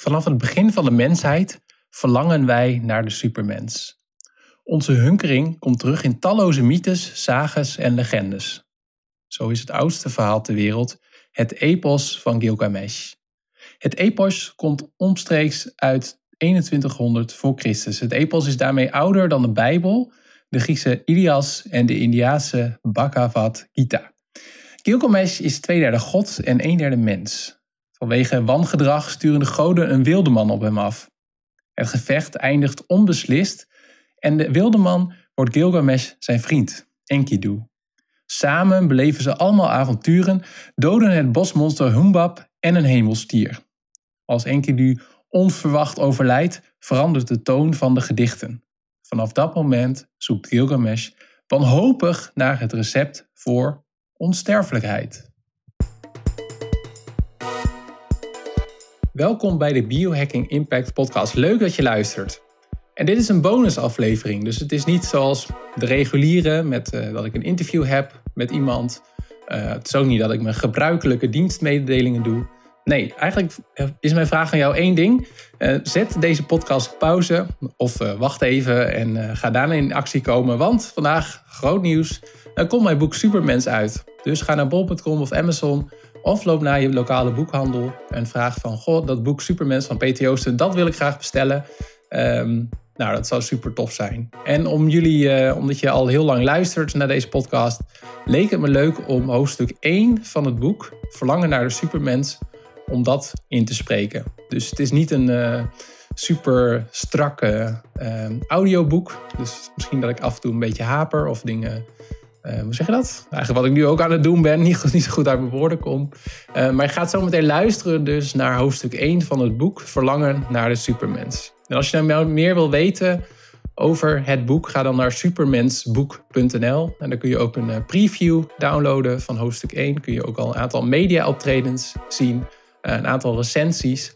Vanaf het begin van de mensheid verlangen wij naar de supermens. Onze hunkering komt terug in talloze mythes, sages en legendes. Zo is het oudste verhaal ter wereld het epos van Gilgamesh. Het epos komt omstreeks uit 2100 voor Christus. Het epos is daarmee ouder dan de Bijbel, de Griekse Ilias en de Indiase Bhagavad Gita. Gilgamesh is twee derde god en een derde mens. Vanwege wangedrag sturen de goden een wildeman op hem af. Het gevecht eindigt onbeslist en de wildeman wordt Gilgamesh zijn vriend, Enkidu. Samen beleven ze allemaal avonturen, doden het bosmonster Humbab en een hemelstier. Als Enkidu onverwacht overlijdt, verandert de toon van de gedichten. Vanaf dat moment zoekt Gilgamesh wanhopig naar het recept voor onsterfelijkheid. Welkom bij de Biohacking Impact Podcast. Leuk dat je luistert. En dit is een bonusaflevering, dus het is niet zoals de reguliere met uh, dat ik een interview heb met iemand. Uh, het is ook niet dat ik mijn gebruikelijke dienstmededelingen doe. Nee, eigenlijk eh, is mijn vraag aan jou één ding. Uh, zet deze podcast op pauze of wacht even en ga daarna in actie komen. Want vandaag, groot nieuws, komt mijn boek Supermens uit. Dus ga naar bol.com of Amazon of loop naar je lokale boekhandel en vraag van... Goh, dat boek Supermens van Peter Joosten, dat wil ik graag bestellen. Um, nou, dat zou super tof zijn. En om jullie, uh, omdat je al heel lang luistert naar deze podcast, leek het me leuk om hoofdstuk 1 van het boek, Verlangen naar de Supermens, om dat in te spreken. Dus het is niet een uh, super strakke uh, audioboek. Dus misschien dat ik af en toe een beetje haper of dingen. Uh, hoe zeg je dat? Eigenlijk wat ik nu ook aan het doen ben, niet, niet zo goed uit mijn woorden kom. Uh, maar je gaat zo meteen luisteren dus naar hoofdstuk 1 van het boek Verlangen naar de Supermens. En als je nou meer wil weten over het boek, ga dan naar supermensboek.nl. En dan kun je ook een eh, preview downloaden van hoofdstuk 1. Kun je ook al een aantal media-optredens zien, eh, een aantal recensies.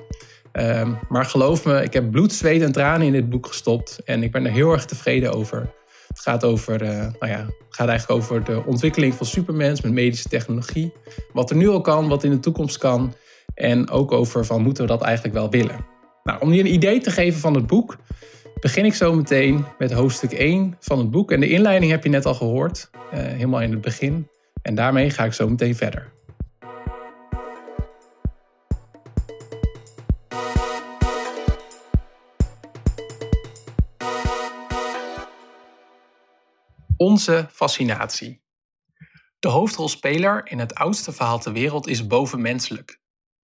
Um, maar geloof me, ik heb bloed, zweet en tranen in dit boek gestopt. En ik ben er heel erg tevreden over. Het gaat, over, uh, nou ja, gaat eigenlijk over de ontwikkeling van supermens met medische technologie. Wat er nu al kan, wat in de toekomst kan. En ook over van moeten we dat eigenlijk wel willen. Nou, om je een idee te geven van het boek, begin ik zo meteen met hoofdstuk 1 van het boek. En de inleiding heb je net al gehoord, uh, helemaal in het begin. En daarmee ga ik zo meteen verder. Onze fascinatie. De hoofdrolspeler in het oudste verhaal ter wereld is bovenmenselijk.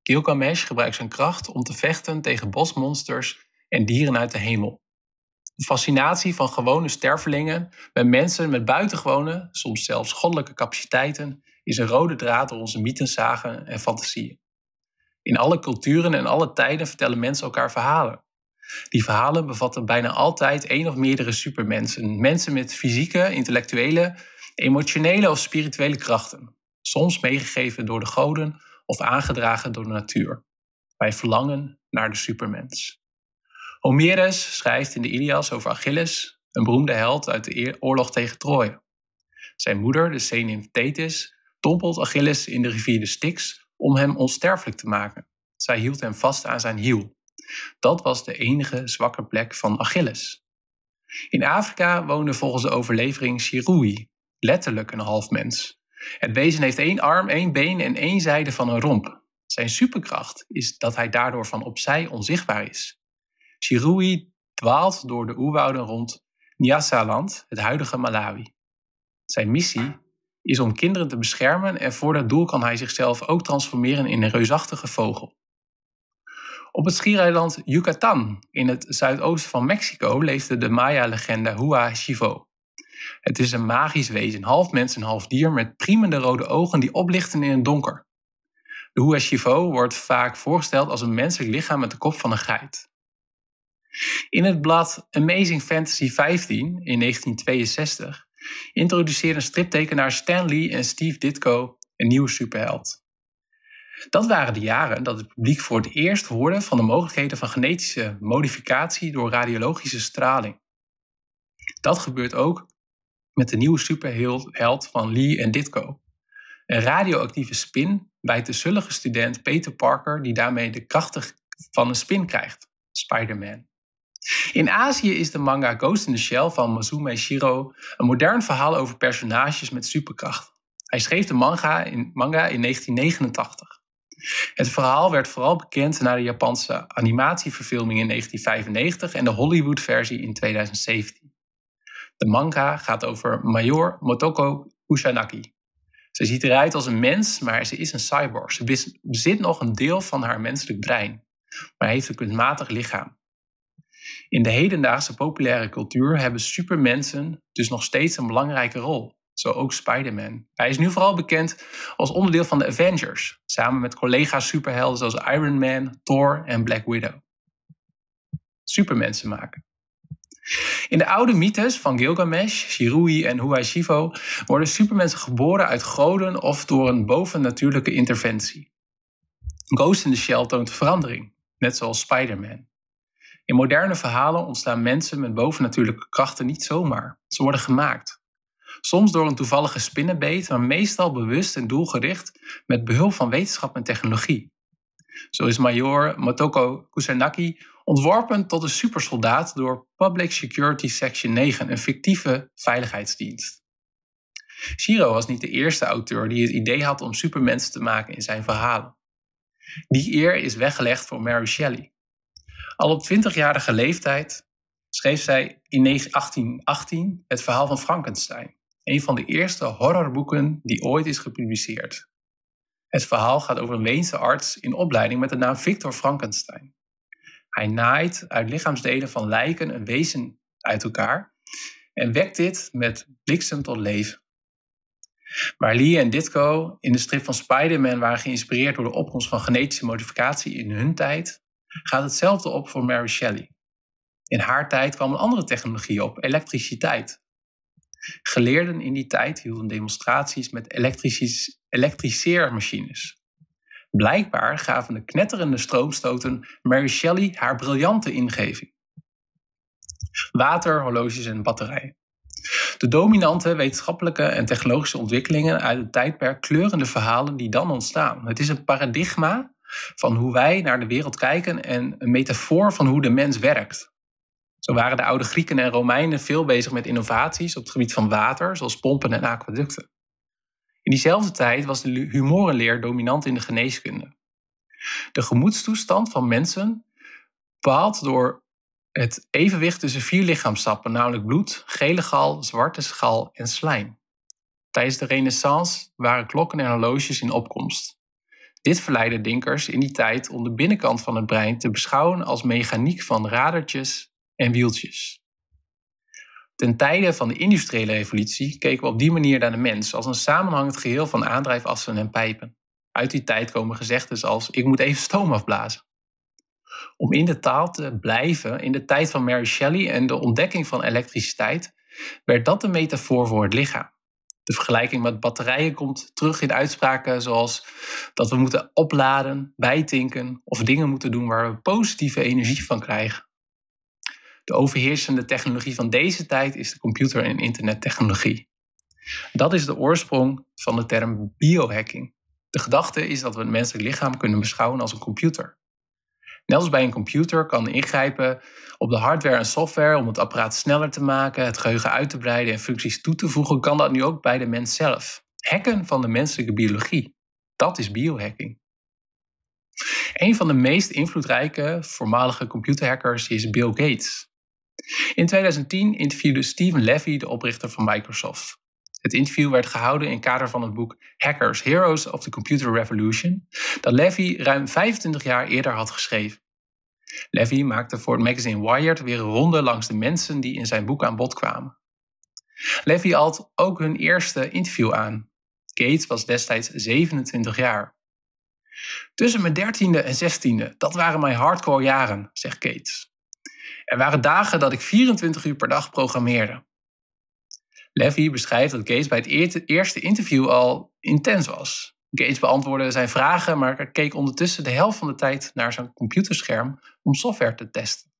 Gilgamesh gebruikt zijn kracht om te vechten tegen bosmonsters en dieren uit de hemel. De fascinatie van gewone stervelingen met mensen met buitengewone, soms zelfs goddelijke capaciteiten, is een rode draad door onze mythenzagen en fantasieën. In alle culturen en alle tijden vertellen mensen elkaar verhalen. Die verhalen bevatten bijna altijd één of meerdere supermensen, mensen met fysieke, intellectuele, emotionele of spirituele krachten, soms meegegeven door de goden of aangedragen door de natuur. Wij verlangen naar de supermens. Homerus schrijft in de Ilias over Achilles, een beroemde held uit de oorlog tegen Troje. Zijn moeder, de zenin Thetis, dompelt Achilles in de rivier de Styx om hem onsterfelijk te maken. Zij hield hem vast aan zijn hiel. Dat was de enige zwakke plek van Achilles. In Afrika woonde volgens de overlevering Shirui, letterlijk een half mens. Het wezen heeft één arm, één been en één zijde van een romp. Zijn superkracht is dat hij daardoor van opzij onzichtbaar is. Shirui dwaalt door de oerwouden rond Nyasaland, het huidige Malawi. Zijn missie is om kinderen te beschermen en voor dat doel kan hij zichzelf ook transformeren in een reusachtige vogel. Op het schiereiland Yucatan in het zuidoosten van Mexico leefde de Maya-legende Hua Chivo. Het is een magisch wezen, half mens en half dier, met priemende rode ogen die oplichten in het donker. De Huashivo wordt vaak voorgesteld als een menselijk lichaam met de kop van een geit. In het blad Amazing Fantasy 15 in 1962 introduceerden striptekenaar Stan Lee en Steve Ditko een nieuwe superheld. Dat waren de jaren dat het publiek voor het eerst hoorde van de mogelijkheden van genetische modificatie door radiologische straling. Dat gebeurt ook met de nieuwe superheld van Lee en Ditko. Een radioactieve spin bijt de zullige student Peter Parker, die daarmee de krachtige van een spin krijgt, Spider-Man. In Azië is de manga Ghost in the Shell van Mazume Shiro een modern verhaal over personages met superkracht. Hij schreef de manga in, manga in 1989. Het verhaal werd vooral bekend na de Japanse animatieverfilming in 1995 en de Hollywood-versie in 2017. De manga gaat over Major Motoko Kusanagi. Ze ziet eruit als een mens, maar ze is een cyborg. Ze bezit nog een deel van haar menselijk brein, maar heeft een kunstmatig lichaam. In de hedendaagse populaire cultuur hebben supermensen dus nog steeds een belangrijke rol. Zo ook Spider-Man. Hij is nu vooral bekend als onderdeel van de Avengers, samen met collega's superhelden zoals Iron Man, Thor en Black Widow. Supermensen maken. In de oude mythes van Gilgamesh, Shirui en Huashivo worden supermensen geboren uit goden of door een bovennatuurlijke interventie. Ghost in the Shell toont verandering, net zoals Spider-Man. In moderne verhalen ontstaan mensen met bovennatuurlijke krachten niet zomaar. Ze worden gemaakt. Soms door een toevallige spinnenbeet, maar meestal bewust en doelgericht met behulp van wetenschap en technologie. Zo is major Motoko Kusanagi ontworpen tot een supersoldaat door Public Security Section 9, een fictieve veiligheidsdienst. Shiro was niet de eerste auteur die het idee had om supermensen te maken in zijn verhalen. Die eer is weggelegd voor Mary Shelley. Al op 20-jarige leeftijd schreef zij in 1818 het verhaal van Frankenstein, een van de eerste horrorboeken die ooit is gepubliceerd. Het verhaal gaat over een Weense arts in opleiding met de naam Victor Frankenstein. Hij naait uit lichaamsdelen van lijken een wezen uit elkaar en wekt dit met bliksem tot leven. Waar Lee en Ditko in de strip van Spider-Man waren geïnspireerd door de opkomst van genetische modificatie in hun tijd, gaat hetzelfde op voor Mary Shelley. In haar tijd kwam een andere technologie op, elektriciteit. Geleerden in die tijd hielden demonstraties met elektriceermachines. Blijkbaar gaven de knetterende stroomstoten Mary Shelley haar briljante ingeving. Water, horloges en batterijen. De dominante wetenschappelijke en technologische ontwikkelingen uit het tijdperk kleuren de verhalen die dan ontstaan. Het is een paradigma van hoe wij naar de wereld kijken en een metafoor van hoe de mens werkt. Zo waren de oude Grieken en Romeinen veel bezig met innovaties op het gebied van water, zoals pompen en aquaducten. In diezelfde tijd was de humorenleer dominant in de geneeskunde. De gemoedstoestand van mensen bepaald door het evenwicht tussen vier lichaamstappen, namelijk bloed, gele gal, zwarte schal en slijm. Tijdens de Renaissance waren klokken en horloges in opkomst. Dit verleidde denkers in die tijd om de binnenkant van het brein te beschouwen als mechaniek van radertjes en wieltjes. Ten tijde van de industriële revolutie keken we op die manier naar de mens als een samenhangend geheel van aandrijfassen en pijpen. Uit die tijd komen gezegden als ik moet even stoom afblazen. Om in de taal te blijven, in de tijd van Mary Shelley en de ontdekking van elektriciteit, werd dat de metafoor voor het lichaam. De vergelijking met batterijen komt terug in uitspraken zoals dat we moeten opladen, bijtinken of dingen moeten doen waar we positieve energie van krijgen. De overheersende technologie van deze tijd is de computer- en internettechnologie. Dat is de oorsprong van de term biohacking. De gedachte is dat we het menselijk lichaam kunnen beschouwen als een computer. Net als bij een computer kan ingrijpen op de hardware en software om het apparaat sneller te maken, het geheugen uit te breiden en functies toe te voegen, kan dat nu ook bij de mens zelf. Hacken van de menselijke biologie. Dat is biohacking. Een van de meest invloedrijke voormalige computerhackers is Bill Gates. In 2010 interviewde Steven Levy de oprichter van Microsoft. Het interview werd gehouden in kader van het boek Hackers Heroes of the Computer Revolution, dat Levy ruim 25 jaar eerder had geschreven. Levy maakte voor het magazine Wired weer ronde langs de mensen die in zijn boek aan bod kwamen. Levy had ook hun eerste interview aan. Gates was destijds 27 jaar. Tussen mijn dertiende en zestiende, dat waren mijn hardcore jaren, zegt Gates. Er waren dagen dat ik 24 uur per dag programmeerde. Levy beschrijft dat Gates bij het eerste interview al intens was. Gates beantwoordde zijn vragen, maar keek ondertussen de helft van de tijd naar zijn computerscherm om software te testen.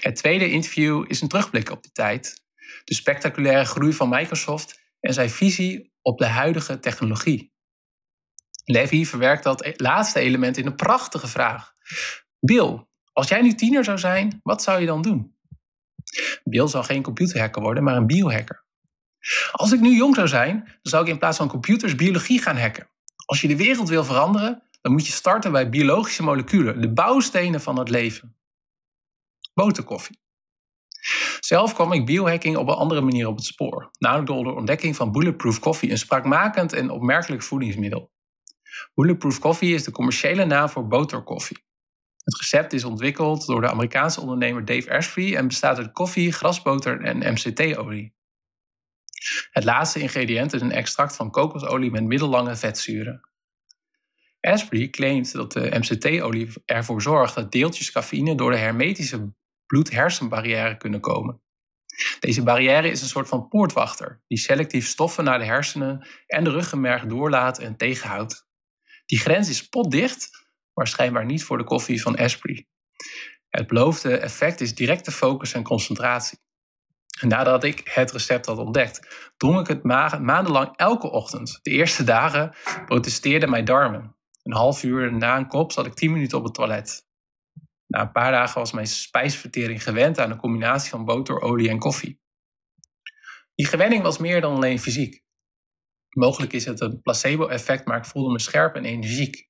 Het tweede interview is een terugblik op die tijd, de spectaculaire groei van Microsoft en zijn visie op de huidige technologie. Levy verwerkt dat laatste element in een prachtige vraag. Bill, als jij nu tiener zou zijn, wat zou je dan doen? Bill zou geen computerhacker worden, maar een biohacker. Als ik nu jong zou zijn, dan zou ik in plaats van computers biologie gaan hacken. Als je de wereld wil veranderen, dan moet je starten bij biologische moleculen, de bouwstenen van het leven. Boterkoffie. Zelf kwam ik biohacking op een andere manier op het spoor, namelijk door de ontdekking van Bulletproof Coffee, een spraakmakend en opmerkelijk voedingsmiddel. Bulletproof Coffee is de commerciële naam voor boterkoffie. Het recept is ontwikkeld door de Amerikaanse ondernemer Dave Asprey en bestaat uit koffie, grasboter en MCT-olie. Het laatste ingrediënt is een extract van kokosolie met middellange vetzuren. Asprey claimt dat de MCT-olie ervoor zorgt dat deeltjes cafeïne door de hermetische bloed-hersenbarrière kunnen komen. Deze barrière is een soort van poortwachter die selectief stoffen naar de hersenen en de ruggenmerg doorlaat en tegenhoudt. Die grens is potdicht, maar schijnbaar niet voor de koffie van Asprey. Het beloofde effect is directe focus en concentratie. En nadat ik het recept had ontdekt, dronk ik het maandenlang elke ochtend. De eerste dagen protesteerden mijn darmen. Een half uur na een kop zat ik tien minuten op het toilet. Na een paar dagen was mijn spijsvertering gewend aan een combinatie van boter, olie en koffie. Die gewenning was meer dan alleen fysiek. Mogelijk is het een placebo-effect, maar ik voelde me scherp en energiek.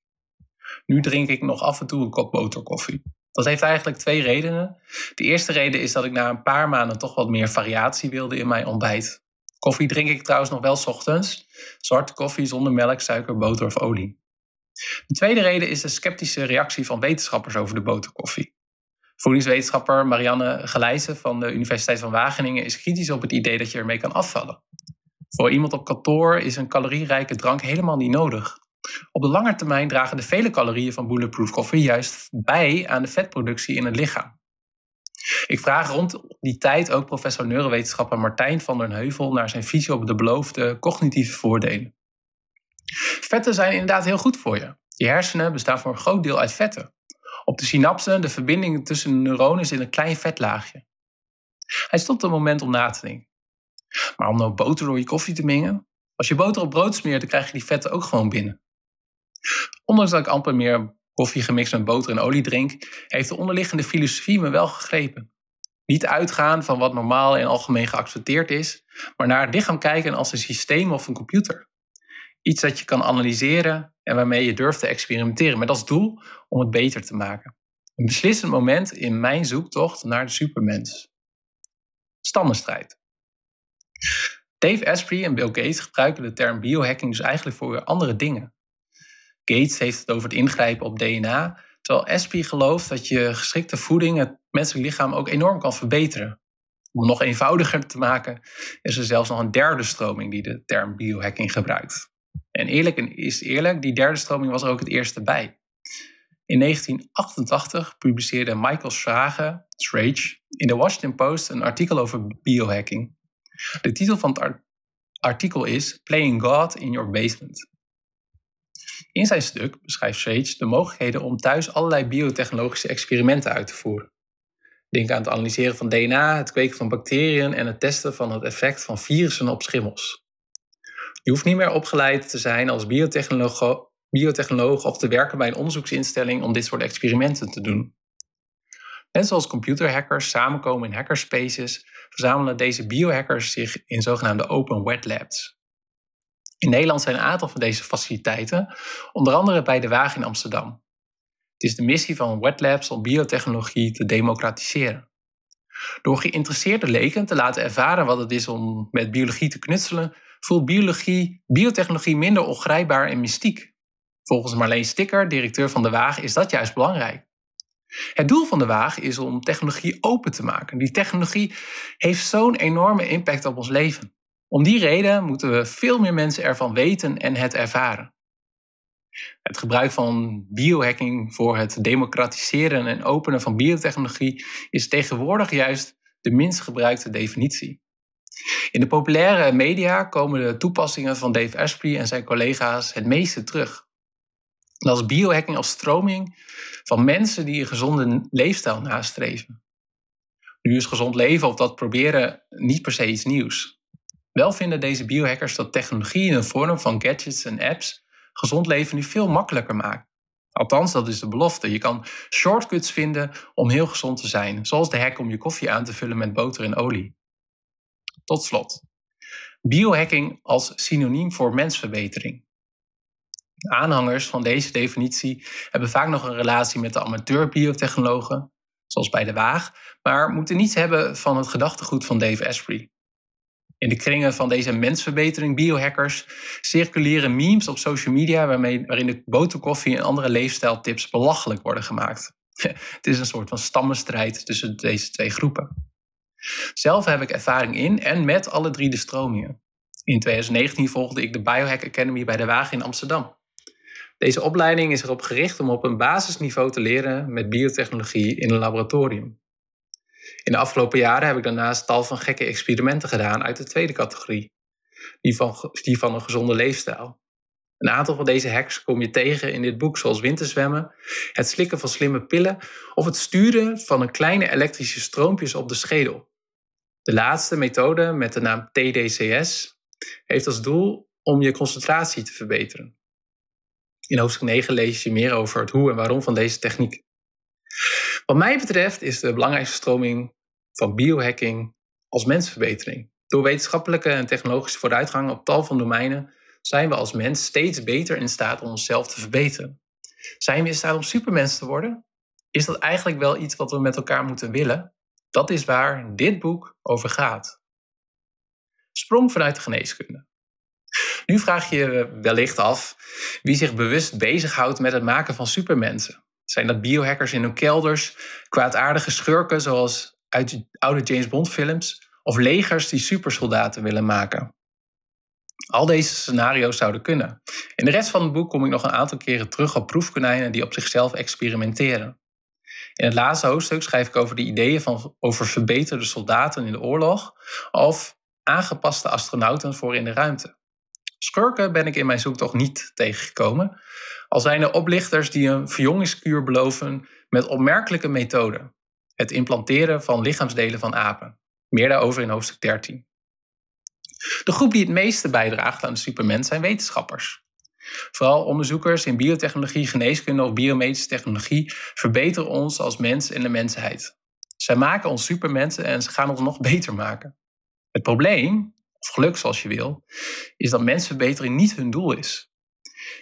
Nu drink ik nog af en toe een kop boterkoffie. Dat heeft eigenlijk twee redenen. De eerste reden is dat ik na een paar maanden toch wat meer variatie wilde in mijn ontbijt. Koffie drink ik trouwens nog wel ochtends. Zwarte koffie zonder melk, suiker, boter of olie. De tweede reden is de sceptische reactie van wetenschappers over de boterkoffie. Voedingswetenschapper Marianne Gelijzen van de Universiteit van Wageningen is kritisch op het idee dat je ermee kan afvallen. Voor iemand op kantoor is een calorierijke drank helemaal niet nodig. Op de lange termijn dragen de vele calorieën van Bulletproof koffie juist bij aan de vetproductie in het lichaam. Ik vraag rond die tijd ook professor neurowetenschapper Martijn van den Heuvel naar zijn visie op de beloofde cognitieve voordelen. Vetten zijn inderdaad heel goed voor je. Je hersenen bestaan voor een groot deel uit vetten. Op de synapsen, de verbindingen tussen de neuronen, zit een klein vetlaagje. Hij stopt een moment om na te denken. Maar om nou boter door je koffie te mengen? Als je boter op brood smeert, dan krijg je die vetten ook gewoon binnen. Ondanks dat ik amper meer koffie gemixt met boter en olie drink, heeft de onderliggende filosofie me wel gegrepen. Niet uitgaan van wat normaal en algemeen geaccepteerd is, maar naar het lichaam kijken als een systeem of een computer. Iets dat je kan analyseren en waarmee je durft te experimenteren met als doel om het beter te maken. Een beslissend moment in mijn zoektocht naar de supermens. Stammenstrijd. Dave Asprey en Bill Gates gebruiken de term biohacking dus eigenlijk voor andere dingen. Gates heeft het over het ingrijpen op DNA, terwijl Asprey gelooft dat je geschikte voeding het menselijk lichaam ook enorm kan verbeteren. Om het nog eenvoudiger te maken, is er zelfs nog een derde stroming die de term biohacking gebruikt. En eerlijk is eerlijk, die derde stroming was er ook het eerste bij. In 1988 publiceerde Michael Schrage in de Washington Post een artikel over biohacking. De titel van het artikel is Playing God in Your Basement. In zijn stuk beschrijft Sage de mogelijkheden om thuis allerlei biotechnologische experimenten uit te voeren. Denk aan het analyseren van DNA, het kweken van bacteriën en het testen van het effect van virussen op schimmels. Je hoeft niet meer opgeleid te zijn als biotechnoloog, biotechnoloog of te werken bij een onderzoeksinstelling om dit soort experimenten te doen. Net zoals computerhackers samenkomen in hackerspaces, verzamelen deze biohackers zich in zogenaamde open wet labs. In Nederland zijn een aantal van deze faciliteiten, onder andere bij de Waag in Amsterdam. Het is de missie van wet labs om biotechnologie te democratiseren. Door geïnteresseerde leken te laten ervaren wat het is om met biologie te knutselen, voelt biologie, biotechnologie minder ongrijpbaar en mystiek. Volgens Marleen Sticker, directeur van de Waag, is dat juist belangrijk. Het doel van de Waag is om technologie open te maken. Die technologie heeft zo'n enorme impact op ons leven. Om die reden moeten we veel meer mensen ervan weten en het ervaren. Het gebruik van biohacking voor het democratiseren en openen van biotechnologie is tegenwoordig juist de minst gebruikte definitie. In de populaire media komen de toepassingen van Dave Asprey en zijn collega's het meeste terug. Dat is biohacking als stroming van mensen die een gezonde leefstijl nastreven. Nu is gezond leven of dat proberen niet per se iets nieuws. Wel vinden deze biohackers dat technologie in de vorm van gadgets en apps gezond leven nu veel makkelijker maakt. Althans, dat is de belofte. Je kan shortcuts vinden om heel gezond te zijn, zoals de hack om je koffie aan te vullen met boter en olie. Tot slot, biohacking als synoniem voor mensverbetering. Aanhangers van deze definitie hebben vaak nog een relatie met de amateur-biotechnologen, zoals bij de Waag, maar moeten niets hebben van het gedachtegoed van Dave Asprey. In de kringen van deze mensverbetering biohackers circuleren memes op social media waarmee, waarin de boterkoffie en andere leefstijltips belachelijk worden gemaakt. Het is een soort van stammenstrijd tussen deze twee groepen. Zelf heb ik ervaring in en met alle drie de stromingen. In 2019 volgde ik de Biohack Academy bij de Wagen in Amsterdam. Deze opleiding is erop gericht om op een basisniveau te leren met biotechnologie in een laboratorium. In de afgelopen jaren heb ik daarnaast tal van gekke experimenten gedaan uit de tweede categorie, die van, die van een gezonde leefstijl. Een aantal van deze hacks kom je tegen in dit boek, zoals winterzwemmen, het slikken van slimme pillen of het sturen van een kleine elektrische stroompjes op de schedel. De laatste methode, met de naam TDCS, heeft als doel om je concentratie te verbeteren. In hoofdstuk 9 lees je meer over het hoe en waarom van deze techniek. Wat mij betreft is de belangrijkste stroming van biohacking als mensverbetering. Door wetenschappelijke en technologische vooruitgang op tal van domeinen zijn we als mens steeds beter in staat om onszelf te verbeteren. Zijn we in staat om supermens te worden? Is dat eigenlijk wel iets wat we met elkaar moeten willen? Dat is waar dit boek over gaat. Sprong vanuit de geneeskunde. Nu vraag je je wellicht af wie zich bewust bezighoudt met het maken van supermensen. Zijn dat biohackers in hun kelders, kwaadaardige schurken zoals uit oude James Bond films, of legers die supersoldaten willen maken? Al deze scenario's zouden kunnen. In de rest van het boek kom ik nog een aantal keren terug op proefkonijnen die op zichzelf experimenteren. In het laatste hoofdstuk schrijf ik over de ideeën van, over verbeterde soldaten in de oorlog of aangepaste astronauten voor in de ruimte. Schurken ben ik in mijn zoektocht niet tegengekomen, al zijn er oplichters die een verjongingskuur beloven met opmerkelijke methoden. Het implanteren van lichaamsdelen van apen. Meer daarover in hoofdstuk 13. De groep die het meeste bijdraagt aan de supermens zijn wetenschappers. Vooral onderzoekers in biotechnologie, geneeskunde of biomedische technologie verbeteren ons als mens en de mensheid. Zij maken ons supermensen en ze gaan ons nog beter maken. Het probleem, of geluk zoals je wil, is dat mensverbetering niet hun doel is.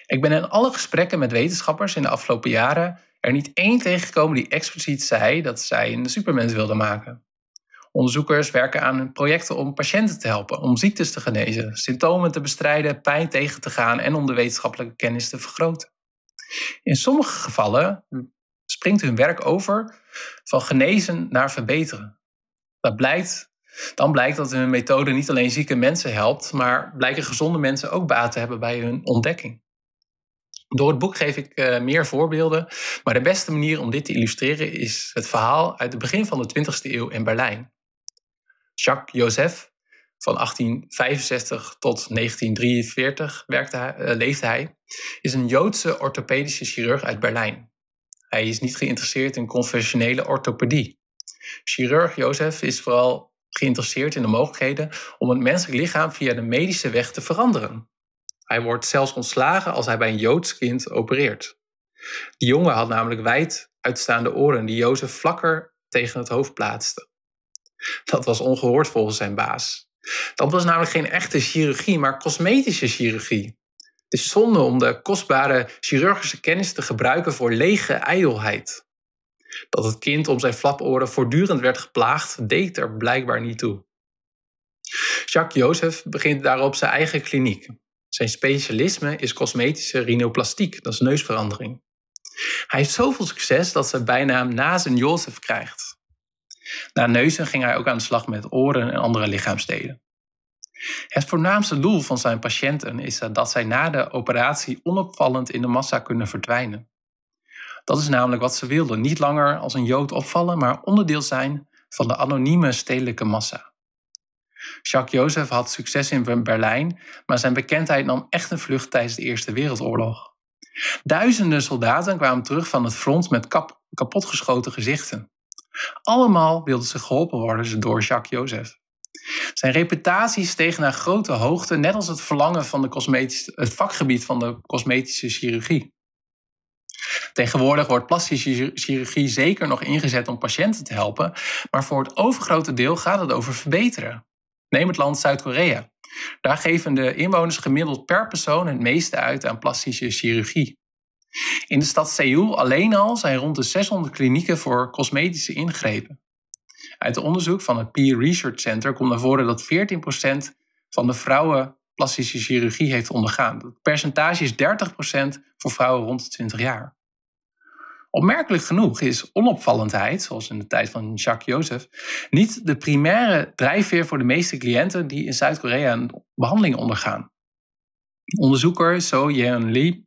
Ik ben in alle gesprekken met wetenschappers in de afgelopen jaren er niet één tegengekomen die expliciet zei dat zij een supermens wilden maken. Onderzoekers werken aan projecten om patiënten te helpen, om ziektes te genezen, symptomen te bestrijden, pijn tegen te gaan en om de wetenschappelijke kennis te vergroten. In sommige gevallen springt hun werk over van genezen naar verbeteren. Dat blijkt, dan blijkt dat hun methode niet alleen zieke mensen helpt, maar blijken gezonde mensen ook baat te hebben bij hun ontdekking. Door het boek geef ik uh, meer voorbeelden, maar de beste manier om dit te illustreren is het verhaal uit het begin van de 20e eeuw in Berlijn. Jacques Joseph, van 1865 tot 1943 werkte hij, uh, leefde hij, is een Joodse orthopedische chirurg uit Berlijn. Hij is niet geïnteresseerd in conventionele orthopedie. Chirurg Joseph is vooral geïnteresseerd in de mogelijkheden om het menselijk lichaam via de medische weg te veranderen. Hij wordt zelfs ontslagen als hij bij een Joods kind opereert. De jongen had namelijk wijd uitstaande oren die Jozef vlakker tegen het hoofd plaatste. Dat was ongehoord volgens zijn baas. Dat was namelijk geen echte chirurgie, maar cosmetische chirurgie. Het is zonde om de kostbare chirurgische kennis te gebruiken voor lege ijdelheid. Dat het kind om zijn flaporen voortdurend werd geplaagd, deed er blijkbaar niet toe. Jacques Joseph begint daarop zijn eigen kliniek. Zijn specialisme is cosmetische rhinoplastiek, dat is neusverandering. Hij heeft zoveel succes dat zijn bijnaam Nazen Jozef krijgt. Na neuzen ging hij ook aan de slag met oren en andere lichaamsdelen. Het voornaamste doel van zijn patiënten is dat zij na de operatie onopvallend in de massa kunnen verdwijnen. Dat is namelijk wat ze wilden: niet langer als een jood opvallen, maar onderdeel zijn van de anonieme stedelijke massa. Jacques Joseph had succes in Berlijn, maar zijn bekendheid nam echt een vlucht tijdens de Eerste Wereldoorlog. Duizenden soldaten kwamen terug van het front met kap kapotgeschoten gezichten. Allemaal wilden ze geholpen worden door Jacques Joseph. Zijn reputatie steeg naar grote hoogte, net als het verlangen van de het vakgebied van de cosmetische chirurgie. Tegenwoordig wordt plastische chirurgie zeker nog ingezet om patiënten te helpen, maar voor het overgrote deel gaat het over verbeteren. Neem het land Zuid-Korea. Daar geven de inwoners gemiddeld per persoon het meeste uit aan plastische chirurgie. In de stad Seoul alleen al zijn rond de 600 klinieken voor cosmetische ingrepen. Uit onderzoek van het Peer Research Center komt naar voren dat 14% van de vrouwen plastische chirurgie heeft ondergaan. Het percentage is 30% voor vrouwen rond de 20 jaar. Opmerkelijk genoeg is onopvallendheid, zoals in de tijd van Jacques Joseph, niet de primaire drijfveer voor de meeste cliënten die in Zuid-Korea een behandeling ondergaan. Onderzoeker So Yeon Lee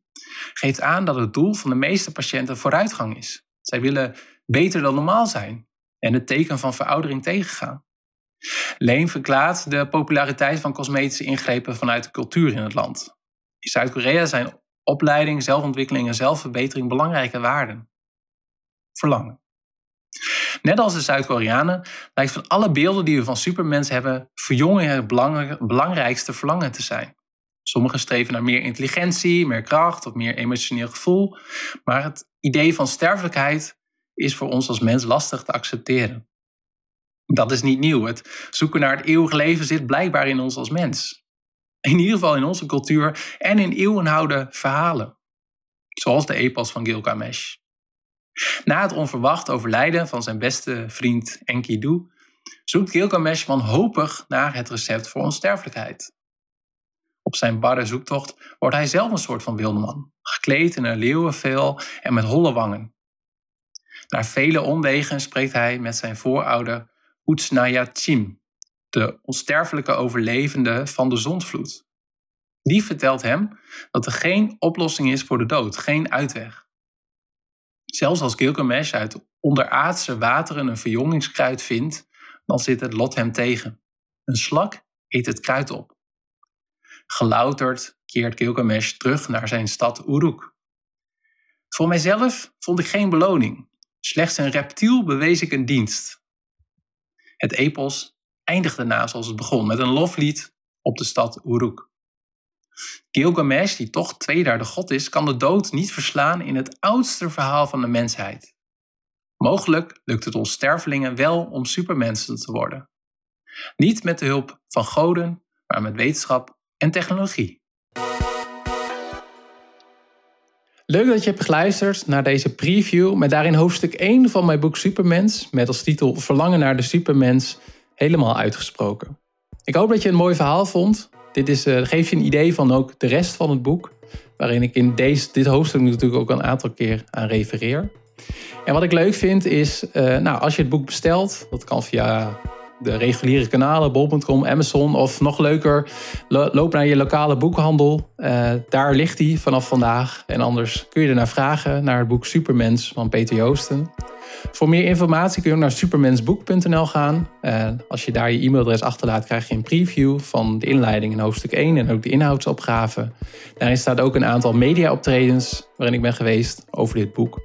geeft aan dat het doel van de meeste patiënten vooruitgang is. Zij willen beter dan normaal zijn en het teken van veroudering tegengaan. Leen verklaart de populariteit van cosmetische ingrepen vanuit de cultuur in het land. In Zuid-Korea zijn opleiding, zelfontwikkeling en zelfverbetering belangrijke waarden. Verlangen. Net als de Zuid-Koreanen lijkt van alle beelden die we van supermens hebben, verjongen het belangrijkste verlangen te zijn. Sommigen streven naar meer intelligentie, meer kracht of meer emotioneel gevoel, maar het idee van sterfelijkheid is voor ons als mens lastig te accepteren. Dat is niet nieuw. Het zoeken naar het eeuwige leven zit blijkbaar in ons als mens. In ieder geval in onze cultuur en in eeuwenoude verhalen. Zoals de epos van Gilgamesh. Na het onverwacht overlijden van zijn beste vriend Enkidu zoekt Gilgamesh wanhopig naar het recept voor onsterfelijkheid. Op zijn barre zoektocht wordt hij zelf een soort van wildeman, gekleed in een leeuwenvel en met holle wangen. Na vele omwegen spreekt hij met zijn voorouder Utsnayachim, de onsterfelijke overlevende van de zondvloed. Die vertelt hem dat er geen oplossing is voor de dood, geen uitweg. Zelfs als Gilgamesh uit onderaardse wateren een verjongingskruid vindt, dan zit het lot hem tegen. Een slak eet het kruid op. Gelouterd keert Gilgamesh terug naar zijn stad Uruk. Voor mijzelf vond ik geen beloning. Slechts een reptiel bewees ik een dienst. Het epos eindigt daarna zoals het begon, met een loflied op de stad Uruk. Gilgamesh, die toch tweederde god is, kan de dood niet verslaan in het oudste verhaal van de mensheid. Mogelijk lukt het ons stervelingen wel om supermensen te worden. Niet met de hulp van goden, maar met wetenschap en technologie. Leuk dat je hebt geluisterd naar deze preview met daarin hoofdstuk 1 van mijn boek Supermens met als titel Verlangen naar de Supermens helemaal uitgesproken. Ik hoop dat je een mooi verhaal vond. Dit is, uh, geeft je een idee van ook de rest van het boek, waarin ik in deze, dit hoofdstuk natuurlijk ook een aantal keer aan refereer. En wat ik leuk vind is, uh, nou, als je het boek bestelt, dat kan via de reguliere kanalen, bol.com, Amazon of nog leuker, loop naar je lokale boekhandel. Uh, daar ligt hij vanaf vandaag. En anders kun je er naar vragen, naar het boek Supermens van Peter Joosten. Voor meer informatie kun je ook naar supermensboek.nl gaan. Uh, als je daar je e-mailadres achterlaat, krijg je een preview van de inleiding in hoofdstuk 1 en ook de inhoudsopgave. Daarin staat ook een aantal media-optredens waarin ik ben geweest over dit boek.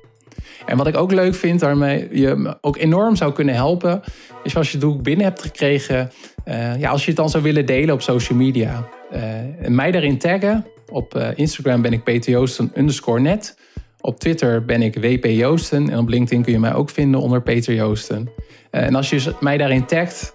En wat ik ook leuk vind, waarmee je me ook enorm zou kunnen helpen, is als je het boek binnen hebt gekregen, uh, ja, als je het dan zou willen delen op social media. Uh, en mij daarin taggen. Op Instagram ben ik Joosten underscore net. Op Twitter ben ik WP Joosten. En op LinkedIn kun je mij ook vinden onder Peter Joosten. en als je mij daarin tagt,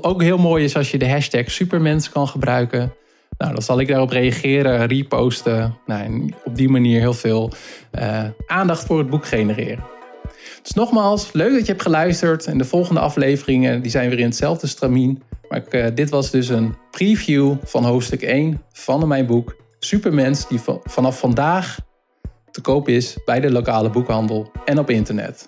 ook heel mooi is als je de hashtag Supermens kan gebruiken. Nou, dan zal ik daarop reageren, reposten. Nou, en op die manier heel veel uh, aandacht voor het boek genereren. Dus nogmaals, leuk dat je hebt geluisterd. En de volgende afleveringen die zijn weer in hetzelfde stramien. Maar ik, dit was dus een preview van hoofdstuk 1 van mijn boek Supermens, die vanaf vandaag te koop is bij de lokale boekhandel en op internet.